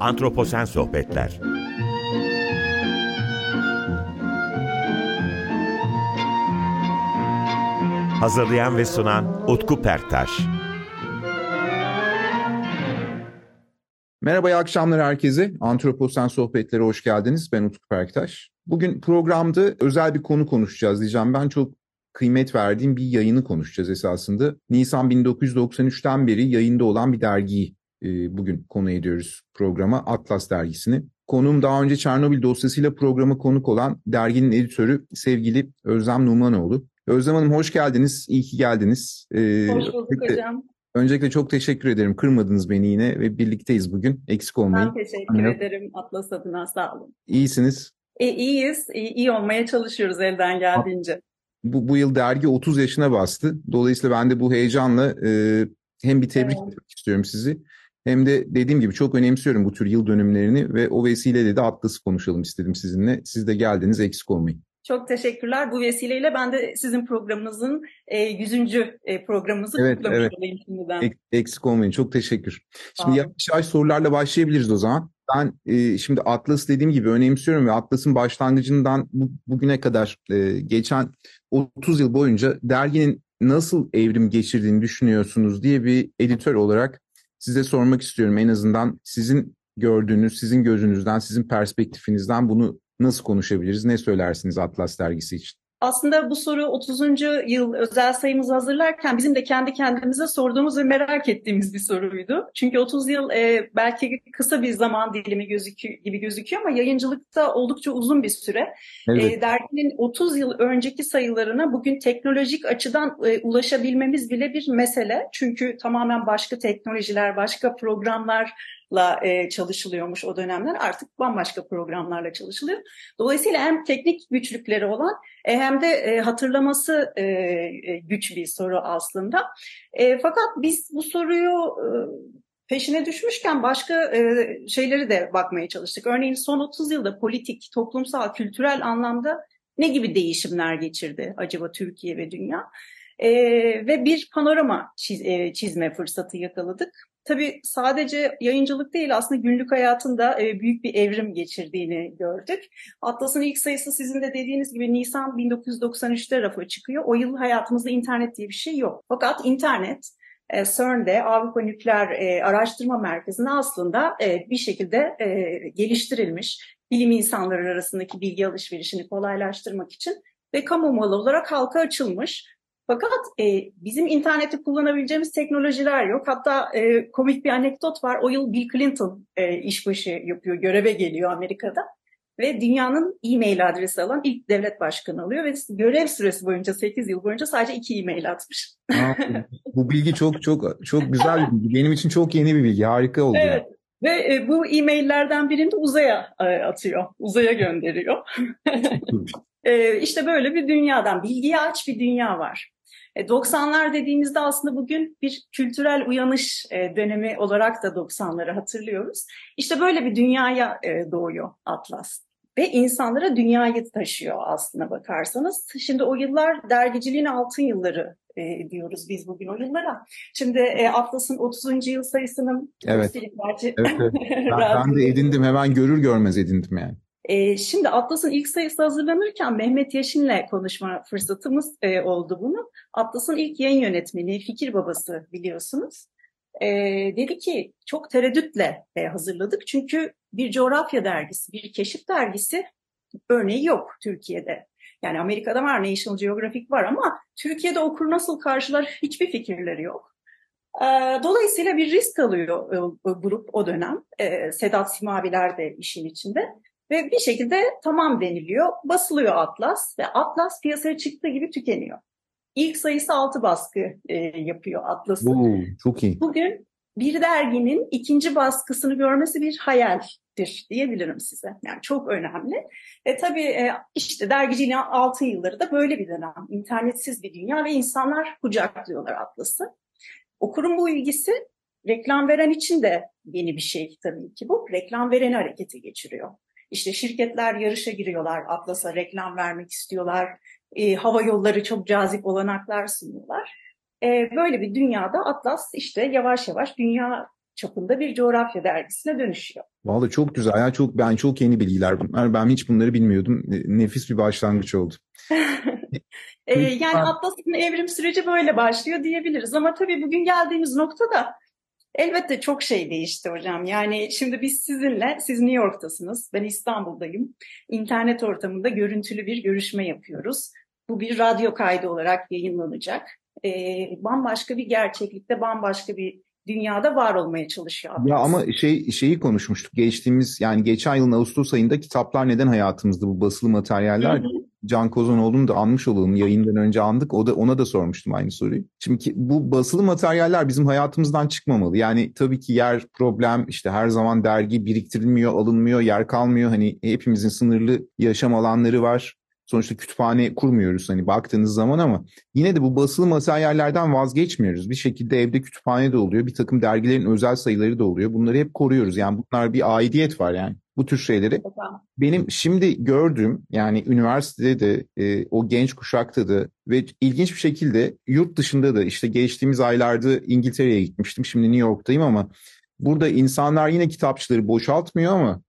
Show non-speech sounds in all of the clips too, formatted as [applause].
Antroposen Sohbetler Hazırlayan ve sunan Utku Perktaş Merhaba, iyi akşamlar herkese. Antroposen Sohbetlere hoş geldiniz. Ben Utku Perktaş. Bugün programda özel bir konu konuşacağız diyeceğim. Ben çok kıymet verdiğim bir yayını konuşacağız esasında. Nisan 1993'ten beri yayında olan bir dergiyi e, bugün konu ediyoruz programa. Atlas dergisini. Konuğum daha önce Çernobil dosyasıyla programa konuk olan derginin editörü sevgili Özlem Numanoğlu. Özlem Hanım hoş geldiniz, iyi ki geldiniz. Ee, hoş bulduk öncelikle, hocam. Öncelikle çok teşekkür ederim. Kırmadınız beni yine ve birlikteyiz bugün. Eksik olmayın. Ben teşekkür Anladım. ederim Atlas adına sağ olun. İyisiniz. E, iyiyiz. İyi, iyi olmaya çalışıyoruz elden geldiğince. Bu, bu yıl dergi 30 yaşına bastı. Dolayısıyla ben de bu heyecanla e, hem bir tebrik evet. etmek istiyorum sizi. Hem de dediğim gibi çok önemsiyorum bu tür yıl dönümlerini ve o vesileyle de Atlas'ı konuşalım istedim sizinle. Siz de geldiniz eksik olmayın. Çok teşekkürler. Bu vesileyle ben de sizin programınızın e, 100. E, programımızı evet, kutlamış evet. olayım şimdiden. Ek, eksik olmayın. Çok teşekkür. Şimdi yavaş yavaş sorularla başlayabiliriz o zaman. Ben e, şimdi Atlas dediğim gibi önemsiyorum ve Atlas'ın başlangıcından bu, bugüne kadar e, geçen 30 yıl boyunca derginin nasıl evrim geçirdiğini düşünüyorsunuz diye bir editör olarak size sormak istiyorum. En azından sizin gördüğünüz, sizin gözünüzden, sizin perspektifinizden bunu nasıl konuşabiliriz? Ne söylersiniz Atlas dergisi için? Aslında bu soru 30. yıl özel sayımızı hazırlarken bizim de kendi kendimize sorduğumuz ve merak ettiğimiz bir soruydu. Çünkü 30 yıl e, belki kısa bir zaman dilimi gözüküyor, gibi gözüküyor ama yayıncılıkta oldukça uzun bir süre. Evet. E, derginin 30 yıl önceki sayılarına bugün teknolojik açıdan e, ulaşabilmemiz bile bir mesele. Çünkü tamamen başka teknolojiler, başka programlar la e, çalışılıyormuş o dönemler. Artık bambaşka programlarla çalışılıyor. Dolayısıyla hem teknik güçlükleri olan e, hem de e, hatırlaması e, e, güç bir soru aslında. E, fakat biz bu soruyu e, peşine düşmüşken başka e, şeyleri de bakmaya çalıştık. Örneğin son 30 yılda politik, toplumsal, kültürel anlamda ne gibi değişimler geçirdi acaba Türkiye ve dünya? E, ve bir panorama çiz, e, çizme fırsatı yakaladık. Tabii sadece yayıncılık değil aslında günlük hayatında e, büyük bir evrim geçirdiğini gördük. Atlas'ın ilk sayısı sizin de dediğiniz gibi Nisan 1993'te rafa çıkıyor. O yıl hayatımızda internet diye bir şey yok. Fakat internet e, CERN'de Avrupa Nükleer e, Araştırma Merkezi'nde aslında bir şekilde geliştirilmiş bilim insanları arasındaki bilgi alışverişini kolaylaştırmak için ve kamu malı olarak halka açılmış. Fakat e, bizim interneti kullanabileceğimiz teknolojiler yok. Hatta e, komik bir anekdot var. O yıl Bill Clinton e, işbaşı yapıyor, göreve geliyor Amerika'da. Ve dünyanın e-mail adresi alan ilk devlet başkanı oluyor. Ve görev süresi boyunca 8 yıl boyunca sadece iki e-mail atmış. Aa, bu bilgi çok çok çok güzel bir bilgi. Benim için çok yeni bir bilgi. Harika oldu. Evet. Yani. Ve e, bu e-maillerden birini de uzaya e, atıyor. Uzaya gönderiyor. [laughs] e, işte böyle bir dünyadan, bilgiye aç bir dünya var. 90'lar e, dediğimizde aslında bugün bir kültürel uyanış e, dönemi olarak da 90'ları hatırlıyoruz. İşte böyle bir dünyaya e, doğuyor Atlas ve insanlara dünyayı taşıyor aslına bakarsanız. Şimdi o yıllar dergiciliğin altın yılları e, diyoruz biz bugün o yıllara. Şimdi e, Atlas'ın 30. yıl sayısının evet. evet, evet. [laughs] Ben, ben de edindim hemen görür görmez edindim yani. E, şimdi Atlas'ın ilk sayısı hazırlanırken Mehmet Yaşin'le konuşma fırsatımız e, oldu bunu. Atlas'ın ilk yayın yönetmeni, fikir babası biliyorsunuz. E, dedi ki çok tereddütle e, hazırladık çünkü bir coğrafya dergisi, bir keşif dergisi örneği yok Türkiye'de. Yani Amerika'da var, National Geographic var ama Türkiye'de okur nasıl karşılar hiçbir fikirleri yok. Dolayısıyla bir risk alıyor grup o dönem. Sedat Simaviler de işin içinde. Ve bir şekilde tamam deniliyor, basılıyor Atlas ve Atlas piyasaya çıktığı gibi tükeniyor. İlk sayısı altı baskı e, yapıyor Atlas'ın. çok iyi. Bugün bir derginin ikinci baskısını görmesi bir hayaldir diyebilirim size. Yani çok önemli. E tabii e, işte dergiciliğin altı yılları da böyle bir dönem. İnternetsiz bir dünya ve insanlar kucaklıyorlar Atlas'ı. Okurun bu ilgisi reklam veren için de yeni bir şey tabii ki bu. Reklam vereni harekete geçiriyor. İşte şirketler yarışa giriyorlar, Atlas'a reklam vermek istiyorlar. E, hava yolları çok cazip olanaklar sunuyorlar. E, böyle bir dünyada Atlas işte yavaş yavaş dünya çapında bir coğrafya dergisine dönüşüyor. Vallahi çok güzel. Ya çok ben çok yeni bilgiler bunlar. Ben hiç bunları bilmiyordum. Nefis bir başlangıç oldu. [laughs] ee, yani Atlas'ın evrim süreci böyle başlıyor diyebiliriz. Ama tabii bugün geldiğimiz noktada elbette çok şey değişti hocam. Yani şimdi biz sizinle, siz New York'tasınız, ben İstanbul'dayım. İnternet ortamında görüntülü bir görüşme yapıyoruz. Bu bir radyo kaydı olarak yayınlanacak. Ee, bambaşka bir gerçeklikte, bambaşka bir dünyada var olmaya çalışıyor. Ya ama şey şeyi konuşmuştuk. Geçtiğimiz yani geçen yılın Ağustos ayında kitaplar neden hayatımızda bu basılı materyaller. Hı hı. Can Kozanoğlu'nu da anmış olalım. Yayından önce andık. O da ona da sormuştum aynı soruyu. Şimdi bu basılı materyaller bizim hayatımızdan çıkmamalı. Yani tabii ki yer problem işte her zaman dergi biriktirilmiyor, alınmıyor, yer kalmıyor. Hani hepimizin sınırlı yaşam alanları var. Sonuçta kütüphane kurmuyoruz hani baktığınız zaman ama yine de bu basılı materyallerden vazgeçmiyoruz. Bir şekilde evde kütüphane de oluyor. Bir takım dergilerin özel sayıları da oluyor. Bunları hep koruyoruz. Yani bunlar bir aidiyet var yani bu tür şeyleri. Benim şimdi gördüğüm yani üniversitede de e, o genç kuşakta da ve ilginç bir şekilde yurt dışında da işte geçtiğimiz aylarda İngiltere'ye gitmiştim. Şimdi New York'tayım ama burada insanlar yine kitapçıları boşaltmıyor ama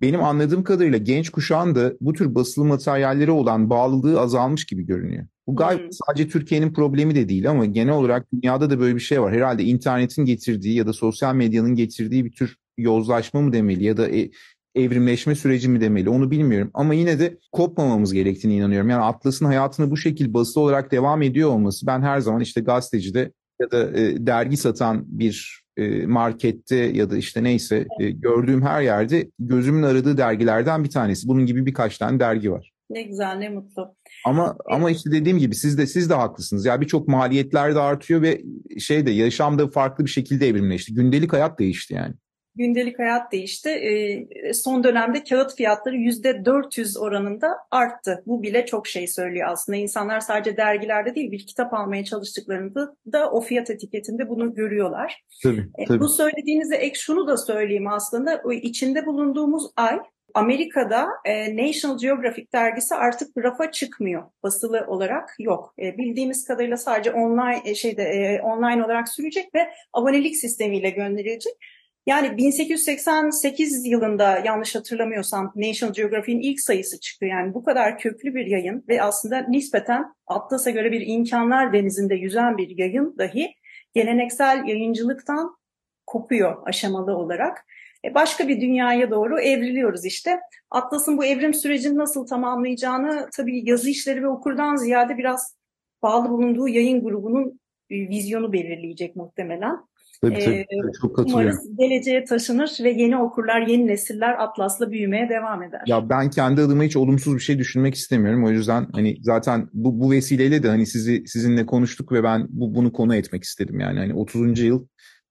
benim anladığım kadarıyla genç kuşağın da bu tür basılı materyallere olan bağlılığı azalmış gibi görünüyor. Bu gayet hmm. sadece Türkiye'nin problemi de değil ama genel olarak dünyada da böyle bir şey var. Herhalde internetin getirdiği ya da sosyal medyanın getirdiği bir tür yozlaşma mı demeli ya da e, evrimleşme süreci mi demeli onu bilmiyorum. Ama yine de kopmamamız gerektiğini inanıyorum. Yani Atlas'ın hayatını bu şekilde basılı olarak devam ediyor olması ben her zaman işte gazetecide ya da e, dergi satan bir e, markette ya da işte neyse e, gördüğüm her yerde gözümün aradığı dergilerden bir tanesi. Bunun gibi birkaç tane dergi var. Ne güzel, ne mutlu. Ama ama işte dediğim gibi siz de siz de haklısınız. Ya birçok maliyetler de artıyor ve şey de yaşamda farklı bir şekilde evrimleşti. Gündelik hayat değişti yani gündelik hayat değişti. E, son dönemde kağıt fiyatları yüzde 400 oranında arttı. Bu bile çok şey söylüyor aslında. İnsanlar sadece dergilerde değil bir kitap almaya çalıştıklarında da o fiyat etiketinde bunu görüyorlar. Tabii, tabii. bu söylediğinize ek şunu da söyleyeyim aslında. O içinde bulunduğumuz ay Amerika'da e, National Geographic dergisi artık rafa çıkmıyor. Basılı olarak yok. E, bildiğimiz kadarıyla sadece online e, şeyde e, online olarak sürecek ve abonelik sistemiyle gönderilecek. Yani 1888 yılında yanlış hatırlamıyorsam National Geographic'in ilk sayısı çıktı. Yani bu kadar köklü bir yayın ve aslında nispeten Atlas'a göre bir imkanlar denizinde yüzen bir yayın dahi geleneksel yayıncılıktan kopuyor aşamalı olarak. E başka bir dünyaya doğru evriliyoruz işte. Atlas'ın bu evrim sürecini nasıl tamamlayacağını tabii yazı işleri ve okurdan ziyade biraz bağlı bulunduğu yayın grubunun vizyonu belirleyecek muhtemelen. Tabii, tabii, çok katılıyorum. Umarız geleceğe taşınır ve yeni okurlar, yeni nesiller Atlas'la büyümeye devam eder. Ya ben kendi adıma hiç olumsuz bir şey düşünmek istemiyorum. O yüzden hani zaten bu, bu vesileyle de hani sizi sizinle konuştuk ve ben bu, bunu konu etmek istedim. Yani hani 30. yıl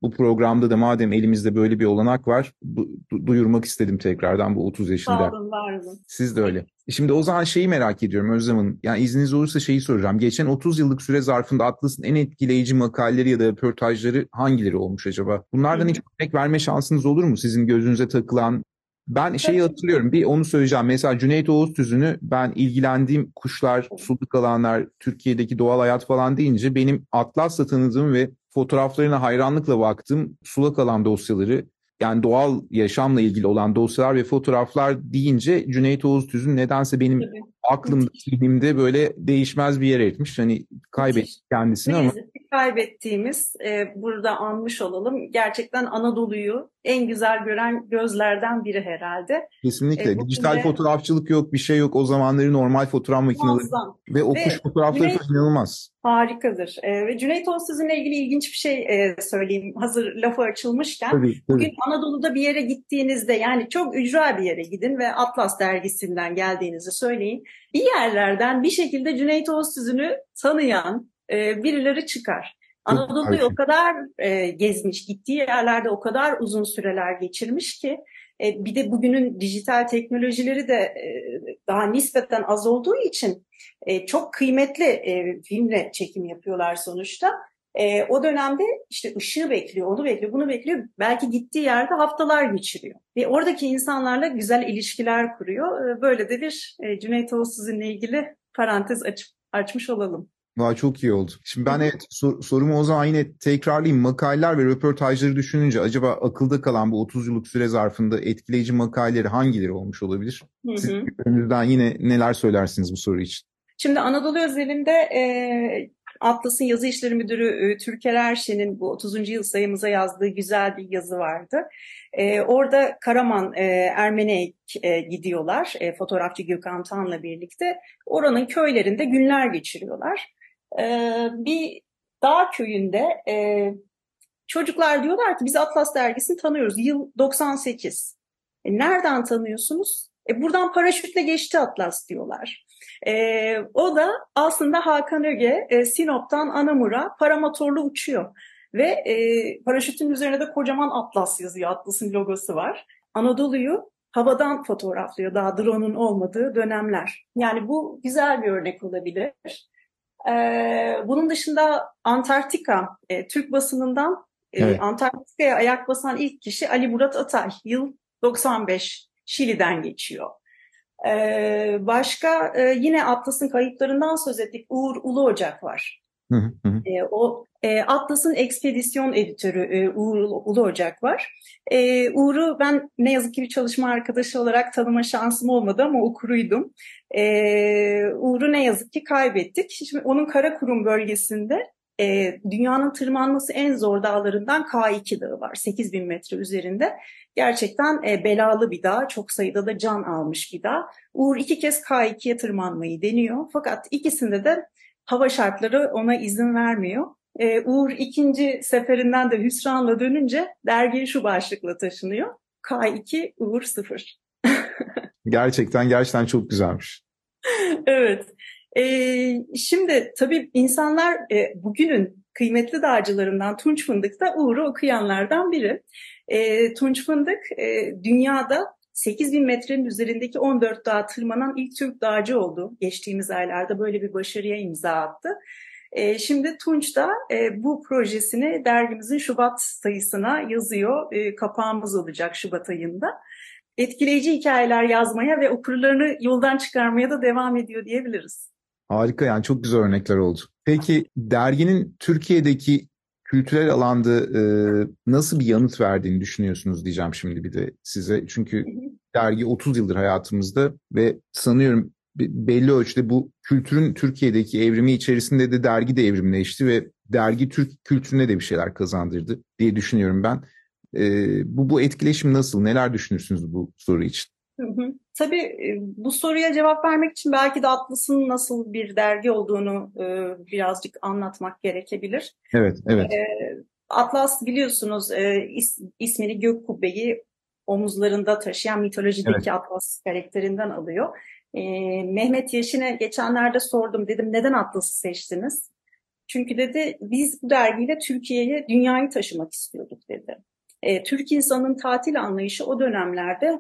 bu programda da madem elimizde böyle bir olanak var du- duyurmak istedim tekrardan bu 30 yaşında. Sağ olun, var olun. Siz de öyle. Şimdi o zaman şeyi merak ediyorum Özlem Hanım. Yani izniniz olursa şeyi soracağım. Geçen 30 yıllık süre zarfında Atlas'ın en etkileyici makaleleri ya da röportajları hangileri olmuş acaba? Bunlardan hiç örnek verme şansınız olur mu? Sizin gözünüze takılan ben şeyi hatırlıyorum bir onu söyleyeceğim. Mesela Cüneyt Oğuz Tüzün'ü ben ilgilendiğim kuşlar, suluk alanlar, Türkiye'deki doğal hayat falan deyince benim Atlas'la tanıdığım ve fotoğraflarına hayranlıkla baktım. Sulak alan dosyaları yani doğal yaşamla ilgili olan dosyalar ve fotoğraflar deyince Cüneyt Oğuz Tüzün nedense benim Tabii. aklımda, zihnimde böyle değişmez bir yer etmiş. Hani kaybettik kendisini ama. Kaybettiğimiz e, burada anmış olalım. Gerçekten Anadolu'yu en güzel gören gözlerden biri herhalde. Kesinlikle. E, Dijital de... fotoğrafçılık yok, bir şey yok. O zamanları normal fotoğraf makineleri ve o kuş fotoğrafları Cüneyt... inanılmaz. Harikadır. E, ve Cüneyt Oğuz'la ilgili ilginç bir şey e, söyleyeyim. Hazır lafı açılmışken. Tabii, tabii. Bugün Anadolu'da bir yere gittiğinizde yani çok ücra bir yere gidin ve Atlas dergisinden geldiğinizi söyleyin. Bir yerlerden bir şekilde Cüneyt Oğuz tanıyan e, birileri çıkar. Anadolu'yu o kadar e, gezmiş, gittiği yerlerde o kadar uzun süreler geçirmiş ki e, bir de bugünün dijital teknolojileri de e, daha nispeten az olduğu için e, çok kıymetli e, filmle çekim yapıyorlar sonuçta. E, o dönemde işte ışığı bekliyor, onu bekliyor, bunu bekliyor. Belki gittiği yerde haftalar geçiriyor. Ve oradaki insanlarla güzel ilişkiler kuruyor. E, böyle de bir e, Cüneyt Oğuz ilgili parantez açıp açmış olalım. Vay çok iyi oldu. Şimdi ben evet sor, sorumu o zaman yine tekrarlayayım. Makaleler ve röportajları düşününce acaba akılda kalan bu 30 yıllık süre zarfında etkileyici makaleleri hangileri olmuş olabilir? Hı Siz hı. önünüzden yine neler söylersiniz bu soru için? Şimdi Anadolu özelinde e, Atlas'ın yazı işleri müdürü e, Türker Erşen'in bu 30. yıl sayımıza yazdığı güzel bir yazı vardı. E, orada Karaman e, Ermeni'ye e, gidiyorlar e, fotoğrafçı Gökhan Tan'la birlikte. Oranın köylerinde günler geçiriyorlar. E, bir dağ köyünde e, çocuklar diyorlar ki biz Atlas dergisini tanıyoruz. Yıl 98. E, nereden tanıyorsunuz? E, buradan paraşütle geçti Atlas diyorlar. E, o da aslında Hakan Öge e, Sinop'tan Anamur'a paramotorlu uçuyor. Ve e, paraşütün üzerine de kocaman Atlas yazıyor. Atlas'ın logosu var. Anadolu'yu havadan fotoğraflıyor daha drone'un olmadığı dönemler. Yani bu güzel bir örnek olabilir. Bunun dışında Antarktika, e, Türk basınından e, Evet. Antarktika'ya ayak basan ilk kişi Ali Murat Atay. Yıl 95. Şili'den geçiyor. Başka e, yine Atlas'ın kayıplarından söz ettik. Uğur Ulu Ocak var. E, o e, Atlas'ın ekspedisyon editörü e, Uğur Ulu Ocak var. E, Uğur'u ben ne yazık ki bir çalışma arkadaşı olarak tanıma şansım olmadı ama okuruydum. E, Uğur'u ne yazık ki kaybettik. Şimdi onun Karakurum bölgesinde e, dünyanın tırmanması en zor dağlarından K2 Dağı var. 8000 metre üzerinde. Gerçekten e, belalı bir dağ. Çok sayıda da can almış bir dağ. Uğur iki kez K2'ye tırmanmayı deniyor. Fakat ikisinde de hava şartları ona izin vermiyor. E, Uğur ikinci seferinden de hüsranla dönünce dergi şu başlıkla taşınıyor. K2 Uğur 0. [laughs] Gerçekten gerçekten çok güzelmiş. evet. Ee, şimdi tabii insanlar e, bugünün kıymetli dağcılarından Tunç Fındık da Uğur'u okuyanlardan biri. E, Tunç Fındık e, dünyada 8000 metrenin üzerindeki 14 dağa tırmanan ilk Türk dağcı oldu. Geçtiğimiz aylarda böyle bir başarıya imza attı. E, şimdi Tunç da e, bu projesini dergimizin Şubat sayısına yazıyor. E, kapağımız olacak Şubat ayında etkileyici hikayeler yazmaya ve okurlarını yoldan çıkarmaya da devam ediyor diyebiliriz. Harika yani çok güzel örnekler oldu. Peki derginin Türkiye'deki kültürel alanda e, nasıl bir yanıt verdiğini düşünüyorsunuz diyeceğim şimdi bir de size. Çünkü dergi 30 yıldır hayatımızda ve sanıyorum be- belli ölçüde bu kültürün Türkiye'deki evrimi içerisinde de dergi de evrimleşti ve dergi Türk kültürüne de bir şeyler kazandırdı diye düşünüyorum ben. E, bu bu etkileşim nasıl? Neler düşünürsünüz bu soru için? Hı hı. Tabii e, bu soruya cevap vermek için belki de Atlas'ın nasıl bir dergi olduğunu e, birazcık anlatmak gerekebilir. Evet, evet. E, Atlas biliyorsunuz e, is- ismini gök kubbeyi omuzlarında taşıyan mitolojideki Atlas karakterinden alıyor. E, Mehmet Yeşin'e geçenlerde sordum dedim neden Atlas'ı seçtiniz? Çünkü dedi biz bu dergiyle Türkiye'ye dünyayı taşımak istiyorduk dedi. E, Türk insanının tatil anlayışı o dönemlerde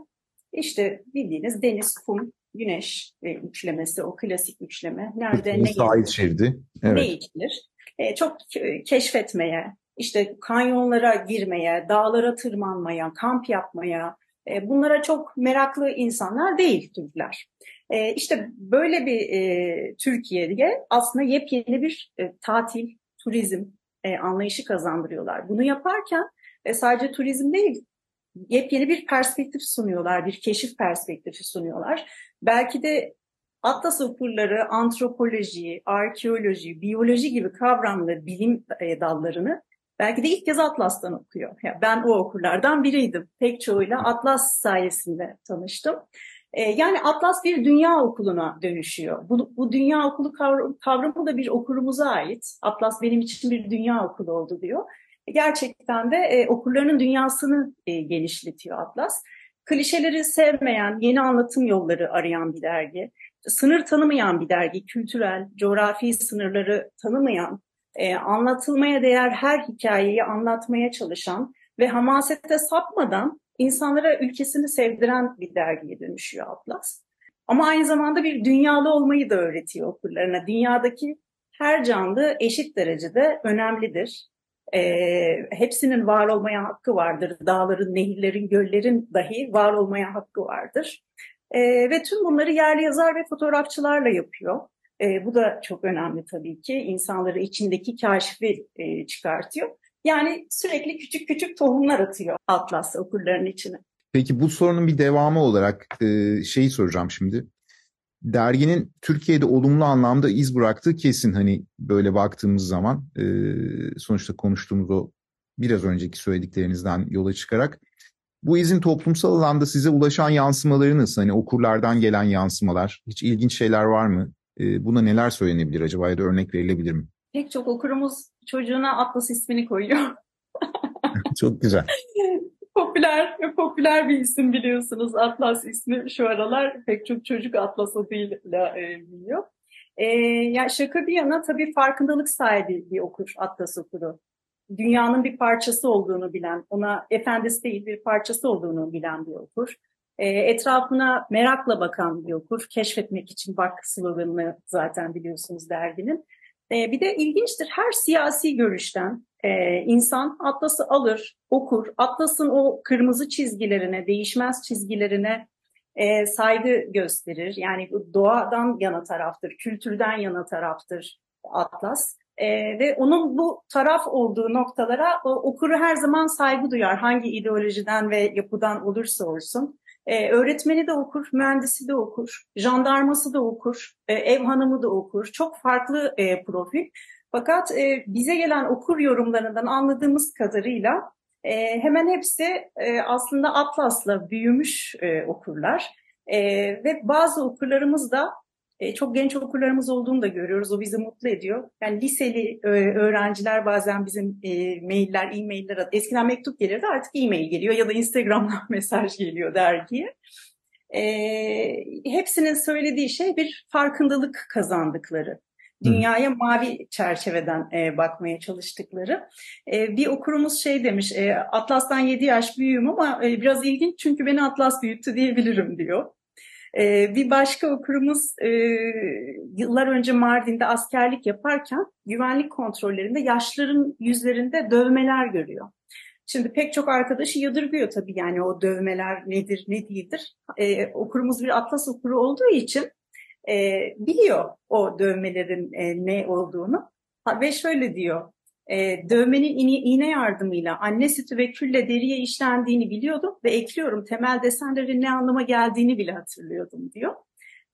işte bildiğiniz deniz, kum, güneş e, üçlemesi, o klasik üçleme. Nerede Türkiye'nin ne sahil şeridi. ne Evet. içilir? E, çok ke- keşfetmeye, işte kanyonlara girmeye, dağlara tırmanmaya, kamp yapmaya, e, bunlara çok meraklı insanlar değil Türkler. E, işte böyle bir e, Türkiye'ye aslında yepyeni bir e, tatil, turizm e, anlayışı kazandırıyorlar. Bunu yaparken e, sadece turizm değil, yepyeni bir perspektif sunuyorlar, bir keşif perspektifi sunuyorlar. Belki de Atlas okurları antropoloji, arkeoloji, biyoloji gibi kavramlı bilim e, dallarını belki de ilk kez Atlas'tan okuyor. Ya ben o okurlardan biriydim. Pek çoğuyla Atlas sayesinde tanıştım. E, yani Atlas bir dünya okuluna dönüşüyor. Bu, bu dünya okulu kavramı da bir okurumuza ait. Atlas benim için bir dünya okulu oldu diyor. Gerçekten de e, okurlarının dünyasını e, genişletiyor Atlas. Klişeleri sevmeyen, yeni anlatım yolları arayan bir dergi sınır tanımayan bir dergi, kültürel, coğrafi sınırları tanımayan, e, anlatılmaya değer her hikayeyi anlatmaya çalışan ve hamasete sapmadan insanlara ülkesini sevdiren bir dergiye dönüşüyor Atlas. Ama aynı zamanda bir dünyalı olmayı da öğretiyor okurlarına. Dünyadaki her canlı eşit derecede önemlidir. E, hepsinin var olmaya hakkı vardır. Dağların, nehirlerin, göllerin dahi var olmaya hakkı vardır. E, ve tüm bunları yerli yazar ve fotoğrafçılarla yapıyor. E, bu da çok önemli tabii ki. İnsanları içindeki kaşifi e, çıkartıyor. Yani sürekli küçük küçük tohumlar atıyor Atlas okurların içine. Peki bu sorunun bir devamı olarak e, şeyi soracağım şimdi. Derginin Türkiye'de olumlu anlamda iz bıraktığı kesin hani böyle baktığımız zaman e, sonuçta konuştuğumuz o biraz önceki söylediklerinizden yola çıkarak bu izin toplumsal alanda size ulaşan yansımaları nasıl? Hani okurlardan gelen yansımalar, hiç ilginç şeyler var mı? E, buna neler söylenebilir acaba ya da örnek verilebilir mi? Pek çok okurumuz çocuğuna Atlas ismini koyuyor. [laughs] çok güzel. [laughs] popüler popüler bir isim biliyorsunuz. Atlas ismi şu aralar pek çok çocuk Atlas adıyla e, biliyor. E, ya şaka bir yana tabii farkındalık sahibi bir okur Atlas okuru. Dünyanın bir parçası olduğunu bilen, ona efendisi değil bir parçası olduğunu bilen bir okur. E, etrafına merakla bakan bir okur. Keşfetmek için bak sloganını zaten biliyorsunuz derginin. E, bir de ilginçtir her siyasi görüşten e, insan Atlas'ı alır, okur. Atlas'ın o kırmızı çizgilerine, değişmez çizgilerine e, saygı gösterir. Yani doğadan yana taraftır, kültürden yana taraftır Atlas. E, ve onun bu taraf olduğu noktalara o, okuru her zaman saygı duyar. Hangi ideolojiden ve yapıdan olursa olsun. Ee, öğretmeni de okur, mühendisi de okur, jandarması da okur, e, ev hanımı da okur. Çok farklı e, profil. Fakat e, bize gelen okur yorumlarından anladığımız kadarıyla e, hemen hepsi e, aslında Atlas'la büyümüş e, okurlar. E, ve bazı okurlarımız da e, çok genç okurlarımız olduğunu da görüyoruz. O bizi mutlu ediyor. Yani liseli e, öğrenciler bazen bizim e, mailler, e-mailler, eskiden mektup gelirdi artık e-mail geliyor ya da Instagram'dan [laughs] mesaj geliyor dergiye. E, hepsinin söylediği şey bir farkındalık kazandıkları dünyaya mavi çerçeveden e, bakmaya çalıştıkları. E, bir okurumuz şey demiş, e, Atlas'tan 7 yaş büyüğüm ama e, biraz ilginç çünkü beni Atlas büyüttü diyebilirim diyor. E, bir başka okurumuz e, yıllar önce Mardin'de askerlik yaparken güvenlik kontrollerinde yaşların yüzlerinde dövmeler görüyor. Şimdi pek çok arkadaşı yadırgıyor tabii yani o dövmeler nedir ne değildir. E, okurumuz bir Atlas okuru olduğu için e, biliyor o dövmelerin e, ne olduğunu ha, ve şöyle diyor e, dövmenin iğne, yardımıyla anne sütü ve külle deriye işlendiğini biliyordum ve ekliyorum temel desenlerin ne anlama geldiğini bile hatırlıyordum diyor.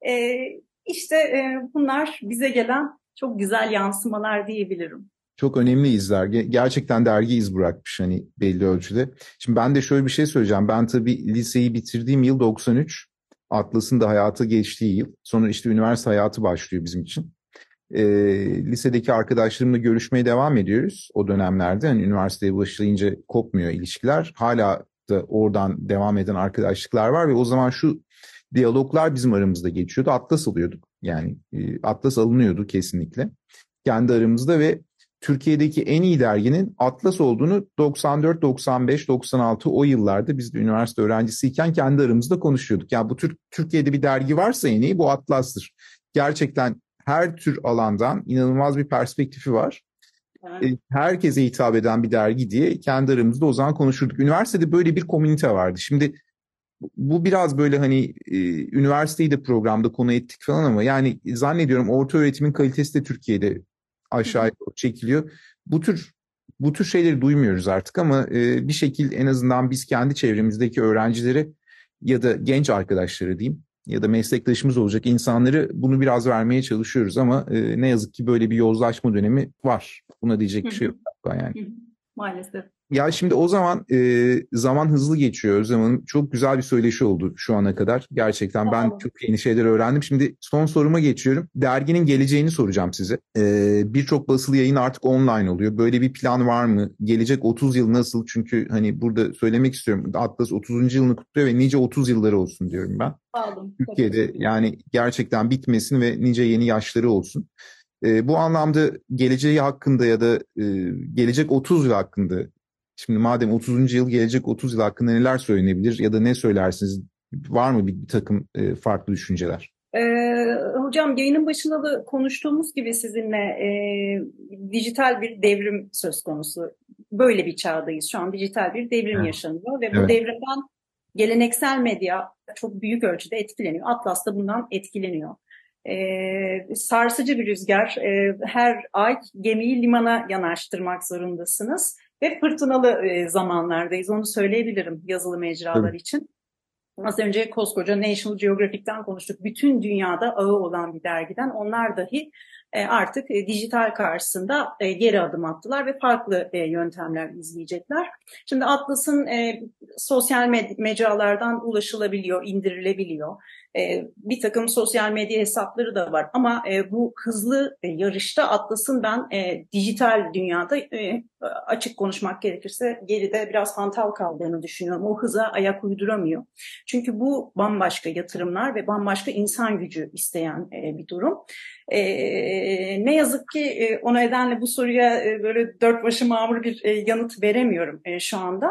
E, işte e, bunlar bize gelen çok güzel yansımalar diyebilirim. Çok önemli izler. Gerçekten dergi iz bırakmış hani belli ölçüde. Şimdi ben de şöyle bir şey söyleyeceğim. Ben tabii liseyi bitirdiğim yıl 93. Atlas'ın da hayata geçtiği yıl. Sonra işte üniversite hayatı başlıyor bizim için. E, lisedeki arkadaşlarımla görüşmeye devam ediyoruz o dönemlerde. Hani üniversiteye başlayınca kopmuyor ilişkiler. Hala da oradan devam eden arkadaşlıklar var ve o zaman şu diyaloglar bizim aramızda geçiyordu. Atlas alıyorduk. Yani e, Atlas alınıyordu kesinlikle. Kendi aramızda ve Türkiye'deki en iyi derginin Atlas olduğunu 94, 95, 96 o yıllarda biz de üniversite öğrencisiyken kendi aramızda konuşuyorduk. Yani bu tür Türkiye'de bir dergi varsa en iyi bu Atlas'tır. Gerçekten her tür alandan inanılmaz bir perspektifi var. Evet. Herkese hitap eden bir dergi diye kendi aramızda o zaman konuşurduk. Üniversitede böyle bir komünite vardı. Şimdi bu biraz böyle hani e, üniversiteyi de programda konu ettik falan ama yani zannediyorum orta öğretimin kalitesi de Türkiye'de aşağıya çekiliyor. Bu tür bu tür şeyleri duymuyoruz artık ama e, bir şekilde en azından biz kendi çevremizdeki öğrencileri ya da genç arkadaşları diyeyim ya da meslektaşımız olacak insanları bunu biraz vermeye çalışıyoruz ama e, ne yazık ki böyle bir yozlaşma dönemi var. Buna diyecek bir şey yok yani. Maalesef. Ya şimdi o zaman e, zaman hızlı geçiyor Özlem Hanım. Çok güzel bir söyleşi oldu şu ana kadar. Gerçekten tamam. ben çok yeni şeyler öğrendim. Şimdi son soruma geçiyorum. Derginin geleceğini soracağım size. E, Birçok basılı yayın artık online oluyor. Böyle bir plan var mı? Gelecek 30 yıl nasıl? Çünkü hani burada söylemek istiyorum. Atlas 30. yılını kutluyor ve nice 30 yılları olsun diyorum ben. Aldım. Türkiye'de yani gerçekten bitmesin ve nice yeni yaşları olsun. E, bu anlamda geleceği hakkında ya da e, gelecek 30 yıl hakkında Şimdi madem 30. yıl gelecek 30 yıl hakkında neler söylenebilir ya da ne söylersiniz? Var mı bir, bir takım e, farklı düşünceler? Ee, hocam yayının başında da konuştuğumuz gibi sizinle e, dijital bir devrim söz konusu. Böyle bir çağdayız. Şu an dijital bir devrim evet. yaşanıyor ve bu evet. devrimden geleneksel medya çok büyük ölçüde etkileniyor. Atlas da bundan etkileniyor. E, sarsıcı bir rüzgar. E, her ay gemiyi limana yanaştırmak zorundasınız. Ve fırtınalı e, zamanlardayız. Onu söyleyebilirim yazılı mecralar için. Az önce koskoca National Geographic'ten konuştuk. Bütün dünyada ağı olan bir dergiden onlar dahi e, artık e, dijital karşısında e, geri adım attılar ve farklı yöntemler izleyecekler. Şimdi Atlas'ın sosyal mecralardan ulaşılabiliyor, indirilebiliyor. E, bir takım sosyal medya hesapları da var ama e, bu hızlı e, yarışta Atlas'ın ben e, dijital dünyada e, açık konuşmak gerekirse geride biraz hantal kaldığını düşünüyorum. O hıza ayak uyduramıyor. Çünkü bu bambaşka yatırımlar ve bambaşka insan gücü isteyen e, bir durum. E, ne yazık ki e, o nedenle bu soruya e, böyle dört başı mamur bir e, yanıt veremiyorum e, şu anda.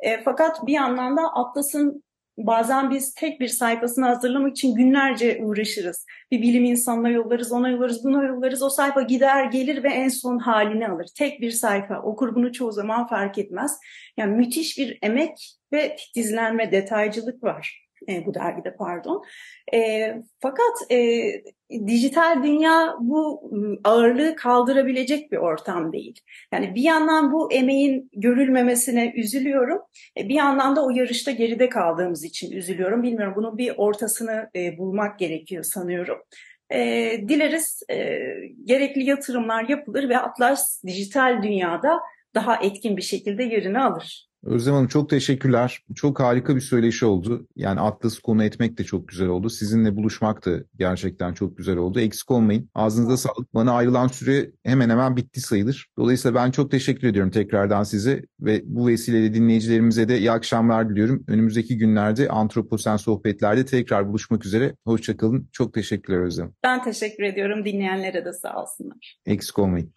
E, fakat bir yandan da Atlas'ın bazen biz tek bir sayfasını hazırlamak için günlerce uğraşırız. Bir bilim insanına yollarız, ona yollarız, buna yollarız. O sayfa gider gelir ve en son halini alır. Tek bir sayfa. Okur bunu çoğu zaman fark etmez. Yani müthiş bir emek ve titizlenme, detaycılık var e, bu dergide pardon. E, fakat e, dijital dünya bu ağırlığı kaldırabilecek bir ortam değil. Yani bir yandan bu emeğin görülmemesine üzülüyorum. E, bir yandan da o yarışta geride kaldığımız için üzülüyorum. Bilmiyorum bunun bir ortasını e, bulmak gerekiyor sanıyorum. E, dileriz e, gerekli yatırımlar yapılır ve Atlas dijital dünyada daha etkin bir şekilde yerini alır. Özlem Hanım çok teşekkürler. Çok harika bir söyleşi oldu. Yani Atlas'ı konu etmek de çok güzel oldu. Sizinle buluşmak da gerçekten çok güzel oldu. Eksik olmayın. Ağzınıza sağlık. Bana ayrılan süre hemen hemen bitti sayılır. Dolayısıyla ben çok teşekkür ediyorum tekrardan size ve bu vesileyle dinleyicilerimize de iyi akşamlar diliyorum. Önümüzdeki günlerde Antroposen sohbetlerde tekrar buluşmak üzere. Hoşçakalın. Çok teşekkürler Özlem. Ben teşekkür ediyorum. Dinleyenlere de sağ olsunlar. Eksik olmayın.